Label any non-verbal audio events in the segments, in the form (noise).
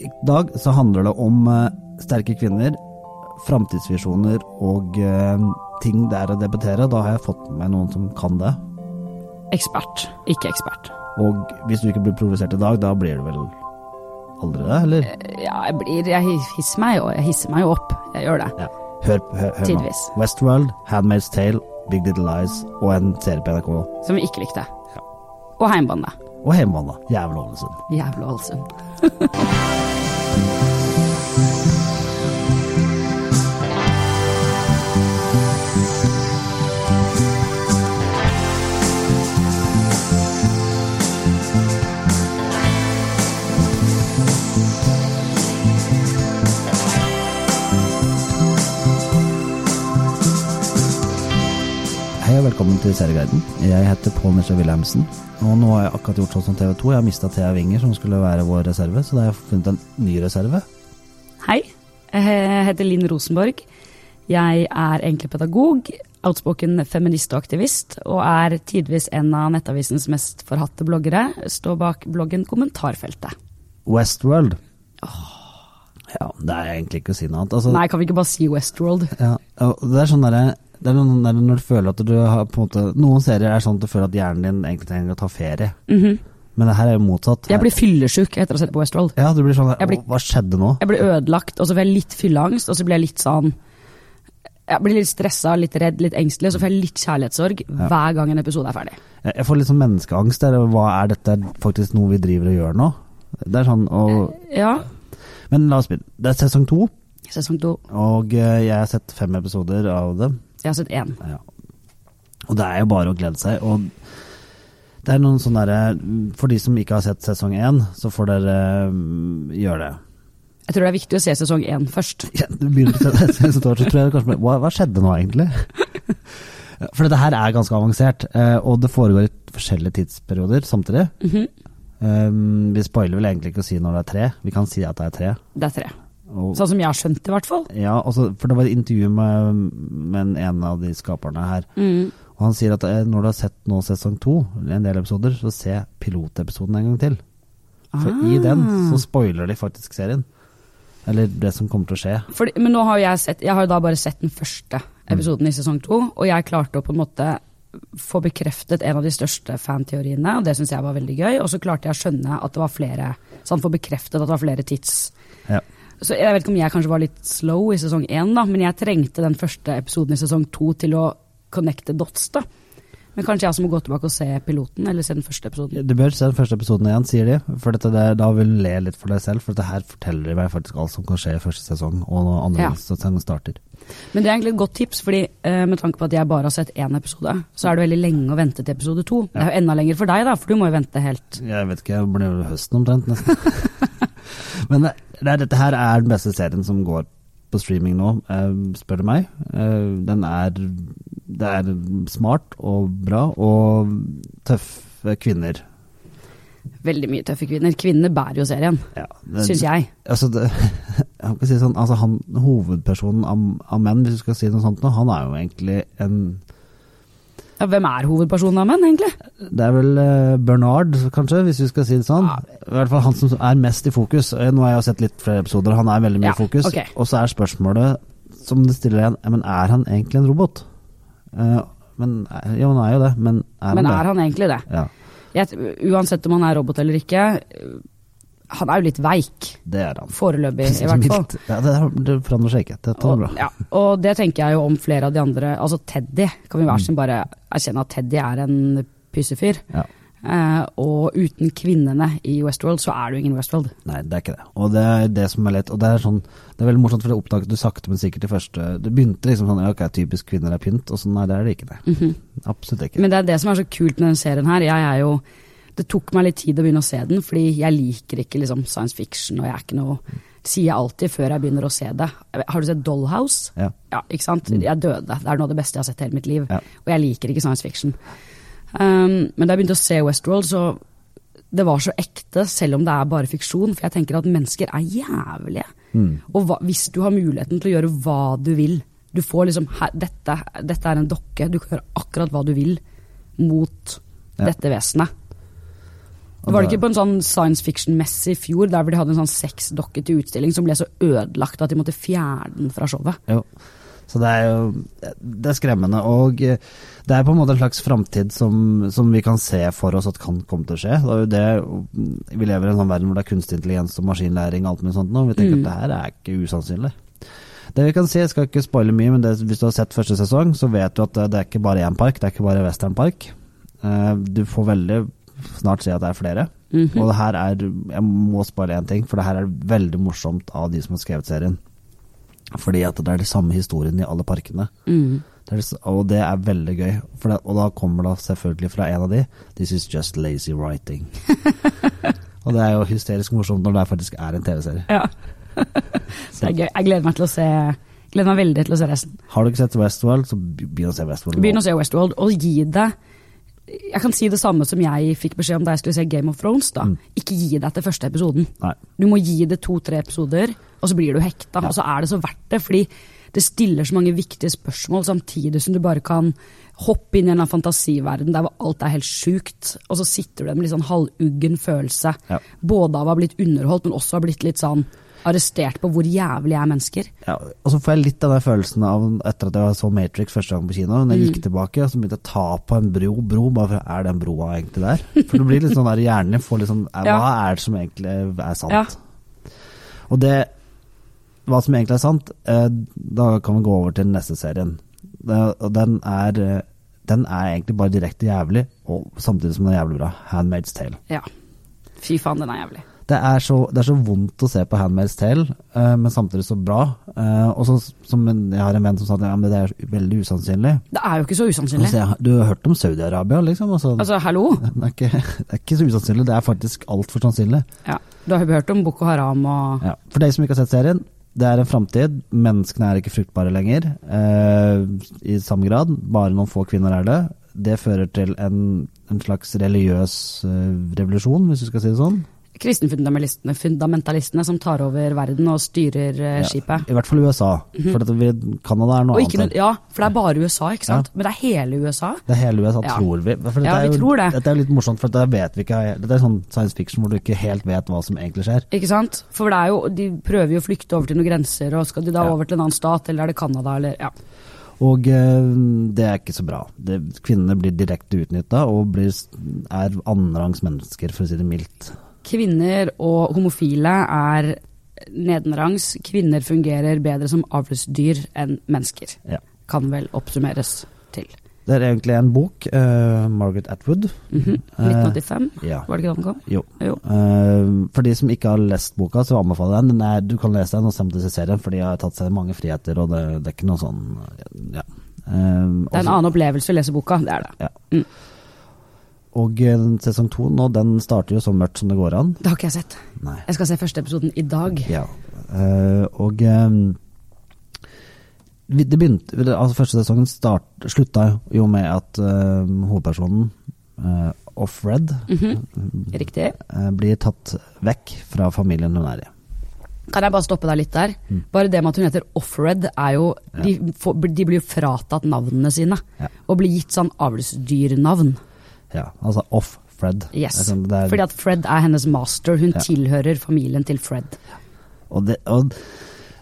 I dag så handler det om eh, sterke kvinner, framtidsvisjoner og eh, ting det er å debattere. Da har jeg fått med noen som kan det. Ekspert, ikke ekspert. Og hvis du ikke blir provosert i dag, da blir du vel aldri det, eller? Ja, jeg blir Jeg hisser meg jo, jeg hisser meg jo opp. Jeg gjør det. Ja. Hør, hør, hør. Tidvis. Westworld, Handmaid's Tale, Big Little Lies og en serie på NRK. Som vi ikke likte. Ja. Og Heimbane. Og Hjemmebane. Jævla Ålesund. Jævla Ålesund. Hei og velkommen til Serieguiden. Jeg heter Pål Nesja Wilhelmsen. Og nå har jeg akkurat gjort sånn som TV 2. Jeg har mista Thea Winger, som skulle være vår reserve, så da har jeg funnet en ny reserve. Hei, jeg heter Linn Rosenborg. Jeg er egentlig pedagog, outspoken feminist og aktivist, og er tidvis en av Nettavisens mest forhatte bloggere. Står bak bloggen Kommentarfeltet. Westworld. Ja, det er egentlig ikke å si noe annet. Altså, Nei, kan vi ikke bare si Westworld? Ja, det er sånn derre det er noen der når du føler at du har på en måte Noen serier er sånn at du føler at hjernen din egentlig trenger å ta ferie. Mhm. Men det her er jo motsatt. Jeg blir fyllesyk etter å ha sett på Westworld. Ja, du blir sånn blir- Hva skjedde nå? Jeg blir ødelagt, og så får jeg litt fylleangst, og så blir jeg litt sånn Jeg blir litt stressa, litt redd, litt engstelig, og så får jeg litt kjærlighetssorg hver gang en episode er ferdig. Jeg får litt sånn menneskeangst. Der. Hva er dette faktisk noe vi driver og gjør nå? Det er sånn og, Ja, Men la oss begynne. Det er sesong to, sesong to. og eh, jeg har sett fem episoder av det. Jeg har sett én. Ja. Og det er jo bare å glede seg. Og det er noen sånne derre For de som ikke har sett sesong én, så får dere mm, gjøre det. Jeg tror det er viktig å se sesong én først. Ja, du begynner å se (laughs) så tror jeg kanskje hva, hva skjedde nå, egentlig? (laughs) For dette her er ganske avansert, eh, og det foregår i forskjellige tidsperioder samtidig. Mhm. Um, vi spoiler vel egentlig ikke å si når det er tre. Vi kan si at det er tre. Det er tre. Og, Sånn som jeg har skjønt det, i hvert fall. ja, også, for det var et intervju med, med en av de skaperne her. Mm. Og han sier at eh, når du har sett nå sesong to, en del episoder, så se pilotepisoden en gang til. For i den Ah. så spoiler de faktisk serien. Eller det som kommer til å skje. Fordi, men nå har jeg sett Jeg har da bare sett den første episoden i sesong to, og jeg klarte å på en måte få bekreftet en av de største fanteoriene, og det syns jeg var veldig gøy. Og så klarte jeg å skjønne at det var flere Så han får bekreftet at det var flere tids... Ja. Så jeg vet ikke om jeg kanskje var litt slow i sesong én, men jeg trengte den første episoden i sesong to til å connecte dots, da. Men kanskje jeg også må gå tilbake og se piloten, eller se den første episoden. Du bør se den første episoden igjen, sier de. For dette, der, da vil du le litt for deg selv, for dette her forteller de meg faktisk alt som kan skje i første sesong, og når andre Ja. sesong starter. Men det er egentlig et godt tips, fordi eh, med tanke på at jeg bare har sett én episode, så er det veldig lenge å vente til episode to. Det er jo enda lenger for deg, da, for du må jo vente helt Jeg vet ikke, det blir høsten omtrent, nesten. (laughs) Men det, det er, dette her er den beste serien som går på streaming nå, eh, spør du meg. Eh, den er Det er smart og bra, og tøffe kvinner. veldig mye tøffe kvinner. Kvinnene bærer jo serien, Ja, syns jeg. Altså, det, (laughs) jeg si sånn, altså han, hovedpersonen av, av menn, hvis du skal si noe sånt nå, han er jo egentlig en Ja, hvem er hovedpersonen av menn, egentlig? Det er vel eh, Bernard, kanskje, hvis vi skal si det sånn. I hvert fall han som er mest i fokus. Eh, Nå har jeg sett litt flere episoder, han er veldig mye Ja, i fokus. Okay. Og så er spørsmålet som det stiller igjen, men er han egentlig en robot? Eh, men, ja, han er jo det, men er Men han er han egentlig det? Ja, Jeg, uansett om han er robot eller ikke, han er jo litt veik. det er han. Foreløpig, (laughs) i hvert fall. Ja, det, det forandrer seg ikke. Dette Og, bra. ja, og det tenker jeg jo om flere av de andre. Altså Teddy, kan vi hver Mm. sin bare erkjenne at Teddy er en pyssefyr. Ja. Eh, og uten kvinnene i Westworld, så er du ingen Westworld. Nei, det er ikke det. Og det er det som er lett. Og det er sånn Det er veldig morsomt, for det oppdaget du sakte, men sikkert i første Det begynte liksom sånn ja, Ok, typisk kvinner er pynt, og sånn. Nei, det er det ikke, det. Absolutt ikke. Men det er det som er så kult med den serien her. Jeg er jo Det tok meg litt tid å begynne å se den, fordi jeg liker ikke liksom science fiction, og jeg er ikke noe Sier jeg alltid før jeg begynner å se det. Har du sett Dollhouse? Ja. Ja, ikke sant? Jeg døde. Det er noe av det beste jeg har sett i hele mitt liv. Ja. Og jeg liker ikke science fiction. Um, men da jeg begynte å se Westworld, så det var så ekte, selv om det er bare fiksjon. For jeg tenker at mennesker er jævlige. Mm. Og hva, hvis du har muligheten til å gjøre hva du vil Du får liksom her, dette, dette er en dokke, du kan gjøre akkurat hva du vil mot Ja. dette vesenet. Og Var det ikke på en sånn science fiction-messe i fjor, der hvor de hadde en sånn sexdokke til utstilling som ble så ødelagt at de måtte fjerne den fra showet? Jo. Så det er jo Det er skremmende. Og eh, det er på en måte en slags framtid som, som vi kan se for oss at kan komme til å skje. Det det, vi lever i en sånn verden hvor det er kunstig intelligens og maskinlæring og alt mulig sånt nå. Vi tenker Mm. at det her er ikke usannsynlig. Det vi kan si, jeg skal ikke spoile mye, men det, hvis du har sett første sesong, så vet du at det, det er ikke bare én park, det er ikke bare Western Park. Eh, du får veldig snart se at det er flere. Mhm. Og det her er Jeg må spoile én ting, for det her er veldig morsomt av de som har skrevet serien. Fordi at det er de samme historiene i alle parkene. Mm. Det er, og det er veldig gøy. For det, og da kommer det selvfølgelig fra en av de This is just lazy writing. (laughs) og det er jo hysterisk morsomt når det faktisk er en TV-serie. Ja. (laughs) det er gøy. Jeg gleder meg til å se Gleder meg veldig til å se resten. Har du ikke sett Westworld, så begynn å se Westworld. Begynn å se Westworld, og gi det Jeg kan si det samme som jeg fikk beskjed om da jeg skulle se Game of Thrones. da. Mm. Ikke gi deg til første episoden. Nei. Du må gi det to-tre episoder, og så blir du hekta. Ja. Og så er det så verdt det, fordi det stiller så mange viktige spørsmål, samtidig som du bare kan hoppe inn i en fantasiverden der hvor alt er helt sjukt, og så sitter du der med litt sånn halvuggen følelse. Ja. Både av å ha blitt underholdt, men også å ha blitt litt sånn arrestert på hvor jævlig er mennesker. Ja, og så får jeg litt av den følelsen av etter at jeg så Matrix første gang på kino. Når jeg gikk tilbake, og så begynte jeg å ta på en bro, bro bare for er den broa egentlig der? For det blir litt sånn der hjernen din får litt sånn. Hva er det som egentlig er sant? Ja. Og det Hva som egentlig er sant, eh, da kan vi gå over til den neste serien. Og den er eh, Den er egentlig bare direkte jævlig, og samtidig som den er jævlig bra. Handmaid's Tale. Ja. Fy faen, den er jævlig. Det er, så, det er så vondt å se på Handmaid's Tale, uh, men samtidig så bra. Uh, og så som en, Jeg har en venn som sa at ja, det er veldig usannsynlig. Det er jo ikke så usannsynlig. Altså, jeg, du har hørt om Saudi-Arabia, liksom? Altså, Altså, hallo? (laughs) det, er ikke, det er ikke så usannsynlig, det er faktisk altfor sannsynlig. Ja. Du har jo hørt om Boko Haram og Ja. For deg som ikke har sett serien, det er en framtid. Menneskene er ikke fruktbare lenger eh, i samme grad. Bare noen få kvinner er det. Det fører til en, en slags religiøs eh, revolusjon, hvis du skal si det sånn. Kristenfundamentalistene fundamentalistene som tar over verden og styrer eh, Ja, skipet. I hvert fall USA. For at vi, Canada er noe annet. noe- ja, for det er bare USA, ikke sant? Men det er hele USA. Det er hele USA, Ja. tror vi. For Ja, vi jo, tror det. Dette er litt morsomt, for dette vet vi ikke. Dette er sånn science fiction hvor du ikke helt vet hva som egentlig skjer. Ikke sant? For det er jo, de prøver jo å flykte over til noen grenser, og skal de da Ja. over til en annen stat, eller er det Canada, eller ja. Og eh, det er ikke så bra. Det, kvinnene blir direkte utnytta og blir, er annenrangs mennesker, for å si det mildt. Kvinner og homofile er nedenrangs. Kvinner fungerer bedre som avlsdyr enn mennesker. Ja. Kan vel oppsummeres til. Det er egentlig en bok. uh, Margaret Atwood. Mm -hmm. 1985, Ja. var det ikke da den kom? Jo. Jo. Uh, for de som ikke har lest boka, så anbefaler jeg den. den er, du kan lese den og se om ser serien, for de har tatt seg mange friheter, og det, det er ikke noe sånn Ja. Eh, Det er en annen opplevelse å lese boka, det er det. Ja. Mm. Og eh, sesong to nå, den starter jo så mørkt som det går an. Det har ikke jeg sett. Nei. Jeg skal se første episoden i dag. Ja. uh, og eh, det begynte Altså Første sesongen start, slutta jo med at uh, hovedpersonen, uh, Offred, -hmm. Riktig. Uh, blir tatt vekk fra familien hun er i. Kan jeg bare stoppe deg litt der? Mm. Bare det med at hun heter Offred, er jo de, får, de blir jo fratatt navnene sine. Ja. Og blir gitt sånn avlsdyrnavn. Ja, altså Off-Fred. Yes. Er sånn- er- Fordi at Fred er hennes master. Hun Ja. tilhører familien til Fred. Og det, og,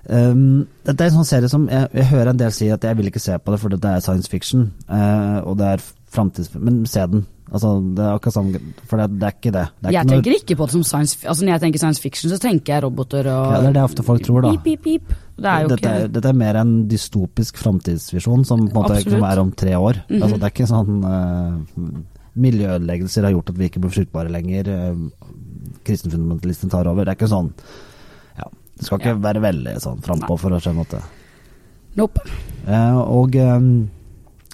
um, dette er en sånn serie som jeg, jeg hører en del si at jeg vil ikke se på det for det er science fiction. Uh, og det er framtids... Men se den. Altså, det er akkurat samme For det, det er ikke det. det er Jeg ikke noe- tenker ikke på det som science Altså Når jeg tenker science fiction, så tenker jeg roboter og Ja, det er det ofte folk tror, da. Beep, beep, beep. Det er dette, er, dette er mer en dystopisk framtidsvisjon som på en måte om tre år. Mhm. altså, det er ikke sånn uh, Miljøødeleggelser har gjort at vi ikke blir fruktbare lenger. Uh, Kristenfundamentalisten tar over. Det er ikke sånn Ja, det skal ikke Ja. være veldig sånn frampå for å skjønne at det Nope. Eh, Og eh,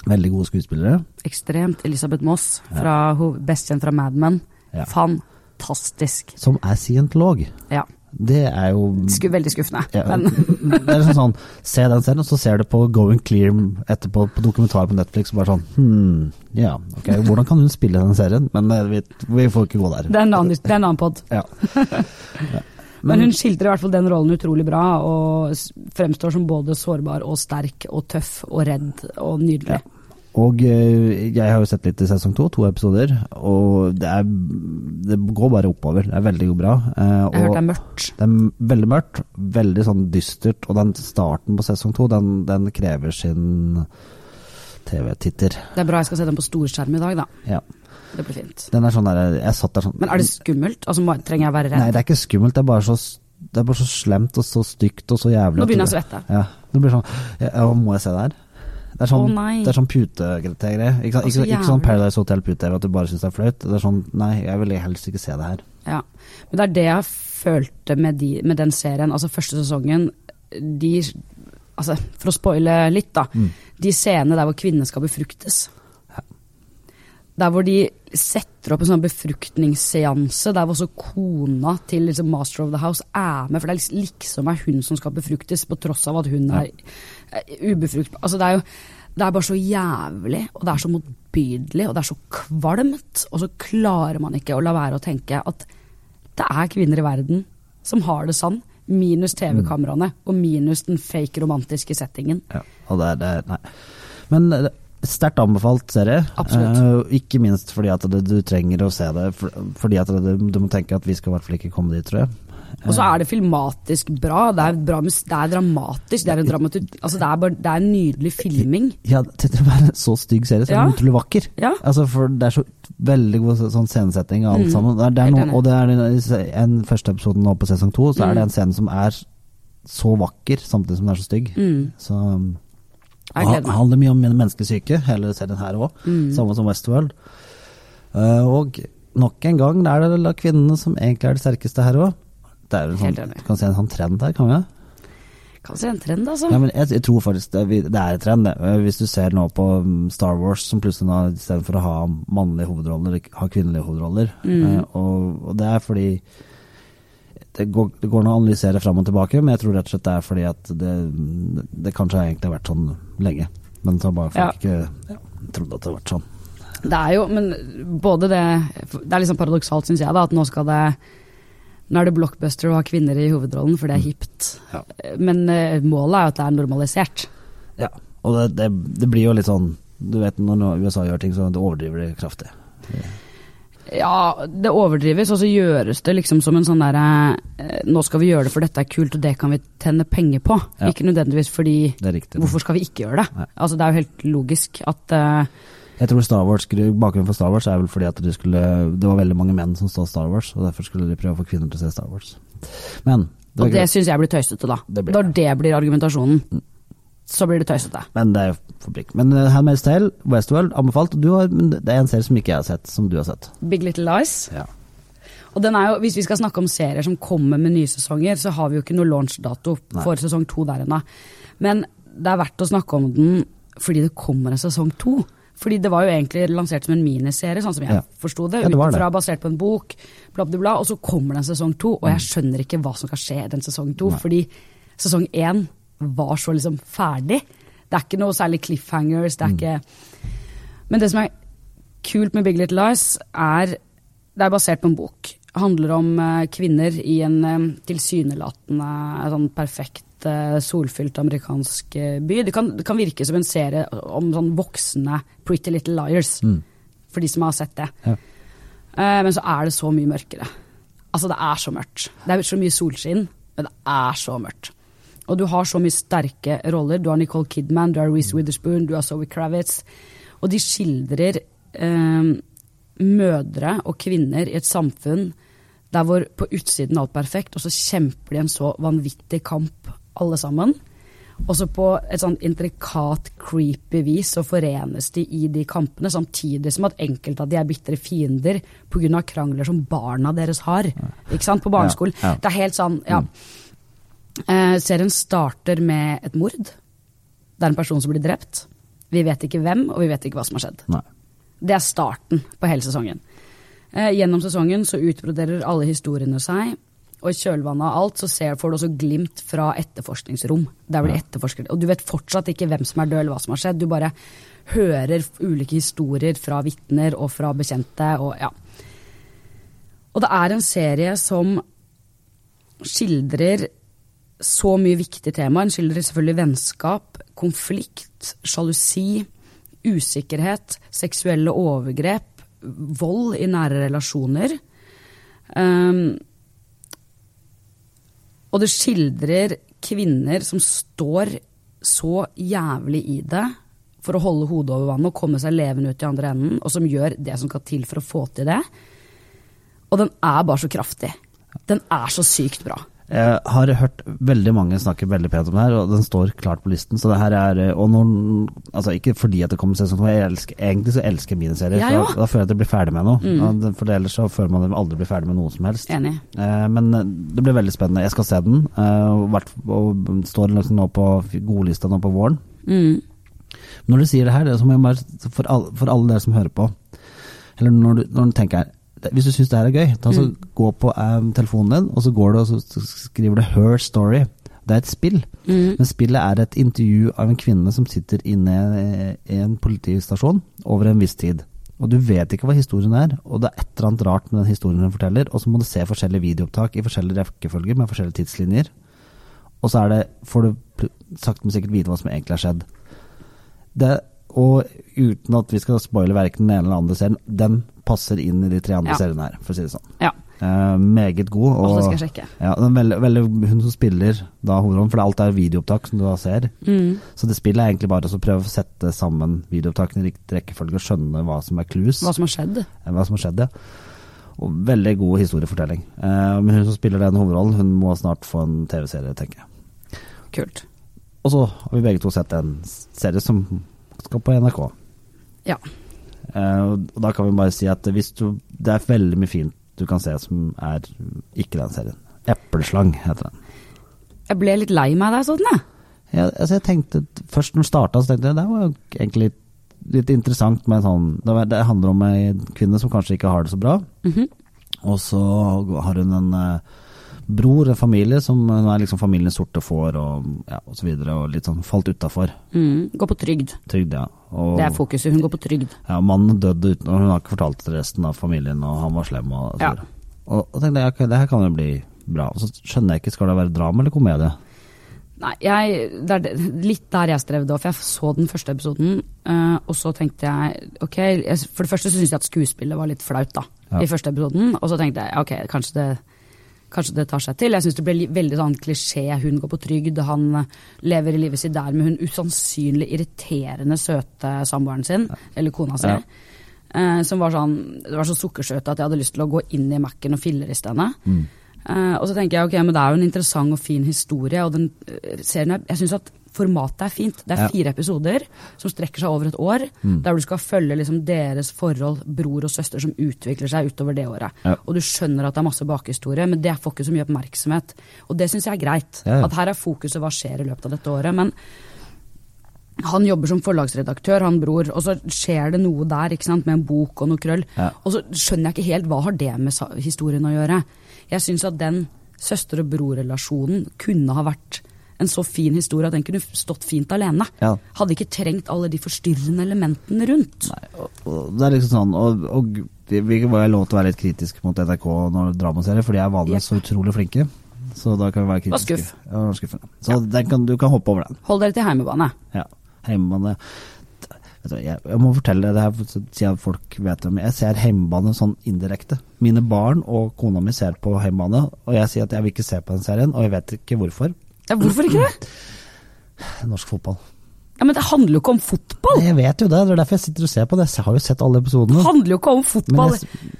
veldig gode skuespillere. Ekstremt. Elisabeth Moss, fra, ho- best kjent fra Mad Men. Ja. Fantastisk. Som er scientolog. Ja. Det er jo Sku, veldig skuffende. ja, Men (laughs) Det er liksom sånn Se den serien, og så ser du på Going Clear etterpå på dokumentar på Netflix, og bare sånn hmm, ja, ok, hvordan kan hun spille den serien? Men eh, vi, vi får ikke gå der. det er en annen, det en annen pod. Ja. (laughs) Men hun skildrer i hvert fall den rollen utrolig bra, og fremstår som både sårbar og sterk og tøff og redd og nydelig. Ja. Og eh, jeg har jo sett litt i sesong to, to episoder, og det, er, det går bare oppover. Det er veldig bra. Eh, Jeg har hørt det er mørkt. det er veldig mørkt, veldig sånn dystert, og den starten på sesong to, den, den krever sin TV-titter. Det er bra jeg skal se den på storskjerm i dag, da. Ja. Det blir fint. Den er sånn der, jeg satt der sånn Men er det skummelt? Altså, trenger jeg å være redd? Nei, det er ikke skummelt, det er bare så, det er bare så slemt og så stygt og så jævlig. Nå begynner jeg å svette. Ja, det blir sånn ja, ja, Må jeg se det her? Det er sånn, oh, det er sånn putegreie. Ikke, Å, ikke, ikke sånn. Paradise Hotel-pute at du bare syns det er flaut. Det er sånn Nei, jeg vil helst ikke se det her. Ja. Men det er det jeg følte med, de, med den serien. Altså første sesongen de, altså, For å spoile litt, da. Mm. De scenene der hvor kvinnene skal befruktes. Der hvor de setter opp en sånn befruktningsseanse, der hvor også kona til liksom Master of the House er med. For det er liksom, liksom er hun som skal befruktes, på tross av at hun er ubefrukt. ubefruktbar. Altså, det er jo det er bare så jævlig, og det er så motbydelig, og det er så kvalmt. Og så klarer man ikke å la være å tenke at det er kvinner i verden som har det sånn. Minus TV-kameraene, og minus den fake romantiske settingen. Ja, og det er, det Nei. Men eh, sterkt anbefalt serie. Eh, ikke minst fordi at det, du trenger å se det. For, fordi at det, du må tenke at vi skal i hvert fall ikke komme dit, tror jeg. Og så er det filmatisk bra. Det er, bra, det er dramatisk. Det er, en altså det er, bare, det er en nydelig filming. Ja, til å være en så stygg serie, så er Ja. utrolig vakker. Ja. Altså, for det er så veldig god sånn scenesetting av alt Mm, sammen. Det er, det er noe, og det er en, en første episoden nå på sesong to, så er Mm. det en scene som er så vakker, samtidig som den er så stygg. Mm, Så um, det handler mye om min menneskesyke, hele serien her òg. Mm. Samme som Westworld. Uh, og nok en gang er det kvinnene som egentlig er det sterkeste her òg. Det er jo en sånn, kan se en sånn trend her, kan vi? Kan se en trend, altså. Ja, men jeg, jeg tror faktisk det, det er en trend. Eh, Hvis du ser nå på mm, Star Wars, som plutselig nå istedenfor å ha mannlige hovedroller, har kvinnelige hovedroller. Mm. Uh, og, og det er fordi det går, det går an å analysere fram og tilbake, men jeg tror rett og slett det er fordi at det, det kanskje egentlig har vært sånn lenge. Men så har bare folk ikke ja, trodd at det har vært sånn. Det er jo, men både det Det er liksom paradoksalt, syns jeg, da, at nå skal det Nå er det blockbuster å ha kvinner i hovedrollen, for det er hipt. Ja. Men eh, målet er jo at det er normalisert. Ja, og det, det, det blir jo litt sånn Du vet når USA gjør ting, så det overdriver det kraftig. Ja, det overdrives, og så gjøres det liksom som en sånn derre eh, Nå skal vi gjøre det for dette er kult, og det kan vi tjene penger på. Ja. Ikke nødvendigvis fordi Det er riktig. Hvorfor skal vi ikke gjøre det? Nei. Altså Det er jo helt logisk at uh, Jeg tror Star Wars, Bakgrunnen for Star Wars er vel fordi at de skulle, det var veldig mange menn som så Star Wars, og derfor skulle de prøve å få kvinner til å se Star Wars. Men det, Og det syns jeg blir tøysete, da. Det blir Når det blir argumentasjonen, så blir det tøysete. Men det er jo fabrikk. Men uh, Handmaid's Tale, Westworld, anbefalt. Du har, det er en serie som ikke jeg har sett, som du har sett. Big Little Lies. Ja. Og den er jo, Hvis vi skal snakke om serier som kommer med nye sesonger, så har vi jo ikke noe launchdato Nei. for sesong to der ennå. Men det er verdt å snakke om den fordi det kommer en sesong to. Fordi det var jo egentlig lansert som en miniserie, sånn som jeg Ja. forsto det. Ja, det det. basert på en bok, bla, bla, bla. Og så kommer det en sesong to, og Mm. jeg skjønner ikke hva som skal skje i den sesong to. Nei. Fordi sesong én var så liksom ferdig. Det er ikke noe særlig cliffhangers, det er ikke Men det som er kult med Big Little Lies, er Det er basert på en bok. Det handler om eh, kvinner i en eh, tilsynelatende sånn perfekt, eh, solfylt amerikansk eh, by. Det kan, det kan virke som en serie om sånn voksne Pretty Little Liars, Mm. for de som har sett det. Ja. Eh, men så er det så mye mørkere. Altså, det er så mørkt. Det er så mye solskinn, men det er så mørkt. Og du har så mye sterke roller. Du har Nicole Kidman, du har Reece Witherspoon, du har Zoe Kravitz. Og de skildrer eh, mødre og kvinner i et samfunn der hvor på utsiden alt perfekt, og så kjemper de en så vanvittig kamp, alle sammen. Og så på et sånn intrikat, creepy vis så forenes de i de kampene, samtidig som at enkelte av de er bitre fiender pga. krangler som barna deres har. Ikke sant? På barneskolen. Ja, ja. Det er helt sånn, ja. Eh, serien starter med et mord. Det er en person som blir drept. Vi vet ikke hvem, og vi vet ikke hva som har skjedd. Nei. Det er starten på hele sesongen. Eh, gjennom sesongen så utbroderer alle historiene seg, og i kjølvannet av alt så ser, får du også glimt fra etterforskningsrom. Der blir etterforsker Og du vet fortsatt ikke hvem som er død eller hva som har skjedd, du bare hører ulike historier fra vitner og fra bekjente og ja. Og det er en serie som skildrer så mye viktige temaer. Den skildrer selvfølgelig vennskap, konflikt, sjalusi, usikkerhet, seksuelle overgrep, vold i nære relasjoner. Um, og det skildrer kvinner som står så jævlig i det for å holde hodet over vannet og komme seg levende ut i andre enden, og som gjør det som skal til for å få til det. Og den er bare så kraftig. Den er så sykt bra. Jeg har hørt veldig mange snakke veldig pent om det her, og den står klart på listen. Så det her er og når, altså Ikke fordi at det kommer sesong to, egentlig så elsker jeg miniserier. Ja, Da, da føler jeg at jeg blir ferdig med noe. Mm. For ellers så føler man at man aldri blir ferdig med noe som helst. Enig. Eh, men eh, det blir veldig spennende. Jeg skal se den, eh, og, står liksom nå på godlista nå på våren. Mm. Når du sier det her, det er som jeg bare, for, alle, for alle dere som hører på, eller når du, når du tenker Hvis du syns det her er gøy, ta så Mm. gå på um, telefonen din, og så går du og så skriver du 'Her Story'. Det er et spill. Mm. Men spillet er et intervju av en kvinne som sitter inne i en politistasjon over en viss tid. Og du vet ikke hva historien er, og det er et eller annet rart med den historien hun forteller, og så må du se forskjellige videoopptak i forskjellige rekkefølger med forskjellige tidslinjer. Og så er det, får du sakte, men sikkert vite hva som egentlig har skjedd. Det, og uten at vi skal spoile verken den ene eller den andre serien, den passer inn i de tre andre Ja. seriene her, for å si det sånn. Ja. Eh, meget god. Og Og, det skal jeg sjekke. ja, veldig, veldig, hun som spiller da hovedrollen, for alt er videoopptak som du da ser. Mm. Så det spillet er egentlig bare å prøve å sette sammen videoopptakene i riktig rekkefølge og skjønne hva som er clues. Hva som har skjedd. eh, hva som har skjedd, ja. Og veldig god historiefortelling. Eh, men hun som spiller den hovedrollen, hun må snart få en TV-serie, tenker jeg. Kult. Og så har vi begge to sett en serie som skal på NRK. Ja. Eh, og da kan vi bare si at hvis du Det er veldig mye fint du kan se som er ikke den serien. Epleslang heter den. Jeg ble litt lei meg da jeg så den, jeg. Altså jeg tenkte Først når den starta, så tenkte jeg det var jo egentlig litt, litt interessant med sånn det, handler om ei kvinne som kanskje ikke har det så bra. Mhm. Og så har hun en eh, bror, en familie, som hun er liksom familiens sorte får og, ja, og så videre, og litt sånn falt utafor. Mm. går på trygd. Trygd, ja. Og, Det er fokuset. Hun går på trygd. ja, mannen døde uten, og hun har ikke fortalt til resten av familien, og han var slem og Ja. Og, og tenkte jeg, ok, det her kan jo bli bra. Og så skjønner jeg ikke, skal det være drama eller komedie? Nei, jeg, det er litt der jeg strevde òg, for jeg så den første episoden. eh, og så tenkte jeg ok, jeg, For det første så syns jeg at skuespillet var litt flaut da, Ja. i første episoden. Og så tenkte jeg ok, kanskje det, kanskje det tar seg til. Jeg syns det ble veldig sånn klisjé. Hun går på trygd, han lever lever livet sitt der med hun usannsynlig irriterende søte samboeren sin, eller kona si. Ja. eh, som var sånn Det var så sukkersøt at jeg hadde lyst til å gå inn i Mac-en og filleriste henne. Mm. Eh, og så tenker jeg ok, men det er jo en interessant og fin historie, og den eh, serien jeg, jeg synes at formatet er fint. Det er fire episoder som strekker seg over et år, Mm. der du skal følge liksom deres forhold, bror og søster, som utvikler seg utover det året. Ja. Og du skjønner at det er masse bakhistorie, men det får ikke så mye oppmerksomhet. Og det syns jeg er greit. Ja. At her er fokuset hva skjer i løpet av dette året. Men han jobber som forlagsredaktør, han bror, og så skjer det noe der ikke sant, med en bok og noe krøll. Ja. Og så skjønner jeg ikke helt hva har det med historien å gjøre. Jeg syns at den søster- og bror-relasjonen kunne ha vært en så fin historie at den kunne stått fint alene. Ja. Hadde ikke trengt alle de forstyrrende elementene rundt. Nei, og, og det er liksom sånn Og, og vi må lov til å være litt kritiske mot NRK når dramaserier, for de er vanligvis så utrolig flinke. Så da kan vi være kritiske. skuff. Ja, skuffende. Så den kan, du kan hoppe over den. Hold dere til heimebane. Ja. Heimebane du, jeg, jeg må fortelle det her, for å si at folk vet det, men jeg ser heimebane sånn indirekte. Mine barn og kona mi ser på heimebane, og jeg sier at jeg vil ikke se på den serien, og jeg vet ikke hvorfor. Ja, hvorfor ikke det? (clears throat) Norsk fotball. Ja, Men det handler jo ikke om fotball! Jeg vet jo det, det er derfor jeg sitter og ser på det. Jeg har jo sett alle Det handler jo ikke om Men fotball. jeg,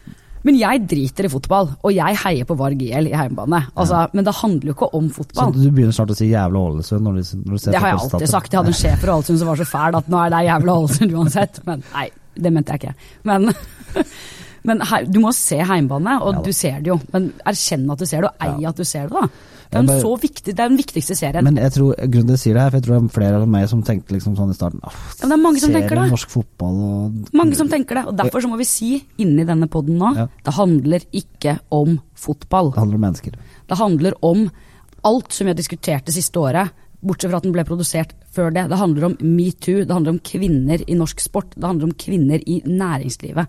Men jeg driter i fotball, og jeg heier på Varg IL i hjemmebane. Altså, Men det handler jo ikke om fotball. så du begynner snart å si jævla Ålesund når du, når du ser Det har jeg alltid sagt. Jeg hadde en sjef for Ålesund som var så fæl at nå er det jævla Ålesund uansett. Men nei, det mente jeg ikke. Men, (laughs) men du må se heimbane, og Ja du ser det jo. Men erkjenn at du ser det, og ei Ja. at du ser det, da. Det er, bare- så viktig, det er den viktigste serien. Men jeg tror, grunnen til at jeg sier det her, for jeg tror det er flere av meg som tenkte liksom sånn i starten «Åh, Ja, det er mange som tenker det. norsk fotball og Mange som tenker det. Og derfor så må vi si inni denne poden nå, Ja. det handler ikke om fotball. Det handler om mennesker. Det handler om alt som vi har diskutert det siste året, bortsett fra at den ble produsert før det. Det handler om metoo, det handler om kvinner i norsk sport, det handler om kvinner i næringslivet.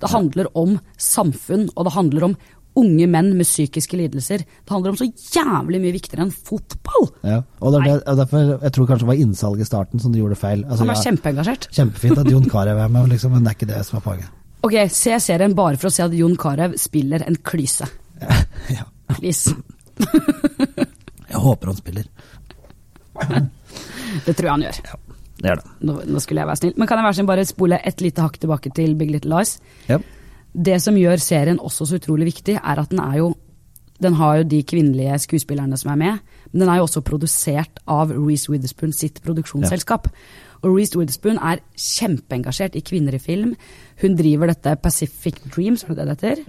Det handler om samfunn, og det handler om unge menn med psykiske lidelser. Det handler om så jævlig mye viktigere enn fotball! Ja. Og, det er og derfor, jeg tror kanskje det var innsalget i starten som de gjorde feil. Altså, Han var kjempeengasjert. Kjempefint at Jon (laughs) Carew er med, liksom, men det er ikke det som er poenget. Ok, se serien bare for å se at Jon Carew spiller en klyse. (laughs) ja. Please. (laughs) Jeg håper han spiller. Det tror jeg han gjør. Ja, Det gjør det. Nå, nå skulle jeg være snill. Men kan jeg være snill bare spole et lite hakk tilbake til Big Little Lies? Ja. Det som gjør serien også så utrolig viktig, er at den er jo den har jo de kvinnelige skuespillerne som er med, men den er jo også produsert av Reece Witherspoon sitt produksjonsselskap. Og Reece Witherspoon er kjempeengasjert i kvinner i film. Hun driver dette Pacific Dreams, er det det det heter?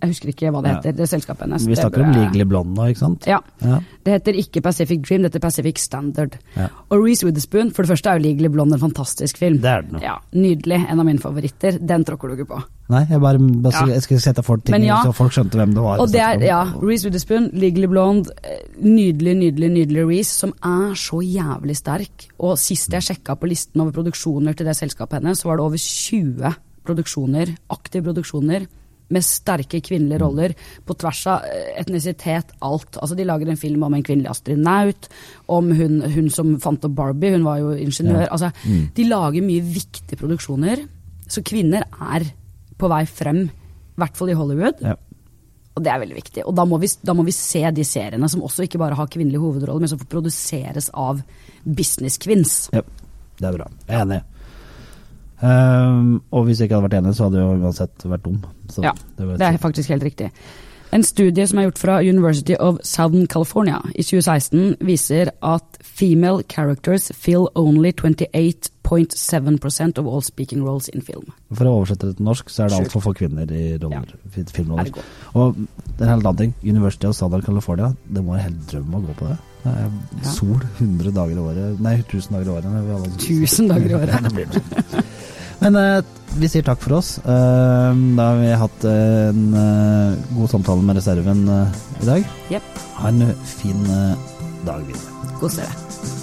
Jeg husker ikke hva det Ja. heter, det selskapet hennes. Vi snakker om Legally Blonde nå, ikke sant? Ja. Ja. Det heter ikke Pacific Dream, det heter Pacific Standard. Ja. Og Reece Witherspoon, for det første er jo Legally Blonde en fantastisk film. Det er den jo. Ja, Nydelig, en av mine favoritter. Den tråkker du ikke på. Nei, jeg bare, bare Ja. jeg skulle sette for ting ja. så folk skjønte hvem det var. Og det er, ja, Reece Witherspoon, Legally Blonde, eh, nydelig, nydelig, nydelig Reece, som er så jævlig sterk. Og sist jeg sjekka på listen over produksjoner til det selskapet hennes, så var det over 20 produksjoner, aktive produksjoner, med sterke kvinnelige roller på tvers av eh, etnisitet, alt. Altså De lager en film om en kvinnelig astronaut, om hun, hun som fant opp Barbie, hun var jo ingeniør. Ja. Altså, De lager mye viktige produksjoner, så kvinner er på vei frem, i hvert fall i Hollywood. Ja. Og det er veldig viktig. Og da må, vi, da må vi se de seriene som også ikke bare har kvinnelige hovedroller, men som produseres av business-kvinns. Ja, det er bra. Jeg er enig. Ehm, og hvis jeg ikke hadde vært enig, så hadde jeg uansett vært dum. Så Ja, det var det er faktisk helt riktig. En studie som er gjort fra University of Southern California i 2016, viser at female characters fill only 28.7% of all speaking roles in film. For å oversette det til norsk, så er det altfor få kvinner i roller, ja. filmroller. Og det er en helt annen ting. University of Southern California, det må være helt drøm å gå på det. Ja. sol 100 dager i året. Nei, 1000 dager i året. Det er vel- Tusen dager i året. (laughs) Men uh, vi sier takk for oss. Uh, da har vi hatt en eh, god samtale med reserven i dag. Yep. Ha en fin dag videre. Kos dere.